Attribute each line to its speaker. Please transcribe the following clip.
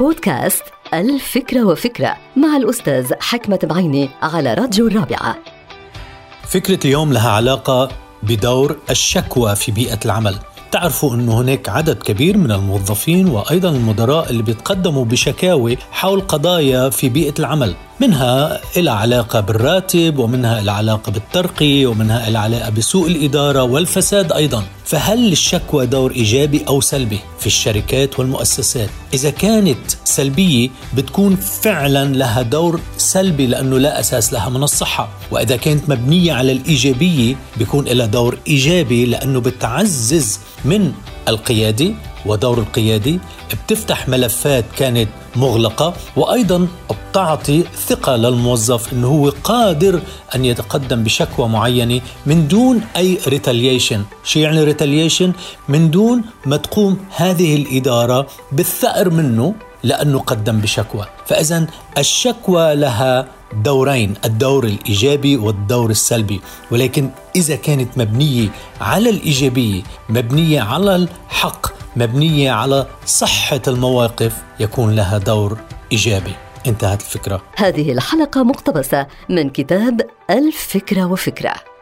Speaker 1: بودكاست الفكرة وفكرة مع الأستاذ حكمة بعيني على راديو الرابعة.
Speaker 2: فكرة اليوم لها علاقة بدور الشكوى في بيئة العمل. تعرفوا أنه هناك عدد كبير من الموظفين وأيضا المدراء اللي بيتقدموا بشكاوي حول قضايا في بيئة العمل. منها إلى علاقة بالراتب ومنها إلى علاقة بالترقية ومنها إلى علاقة بسوء الإدارة والفساد أيضا. فهل الشكوى دور إيجابي أو سلبي في الشركات والمؤسسات؟ إذا كانت سلبية بتكون فعلا لها دور سلبي لأنه لا أساس لها من الصحة. وإذا كانت مبنية على الإيجابية بيكون لها دور إيجابي لأنه بتعزز من القيادي ودور القيادي بتفتح ملفات كانت مغلقة وأيضا بتعطي ثقة للموظف أنه هو قادر أن يتقدم بشكوى معينة من دون أي retaliation شو يعني retaliation؟ من دون ما تقوم هذه الإدارة بالثأر منه لأنه قدم بشكوى. فإذا الشكوى لها دورين الدور الإيجابي والدور السلبي. ولكن إذا كانت مبنية على الإيجابية مبنية على الحق مبنية على صحة المواقف يكون لها دور إيجابي. انتهت الفكرة.
Speaker 1: هذه الحلقة مقتبسة من كتاب الفكرة وفكرة.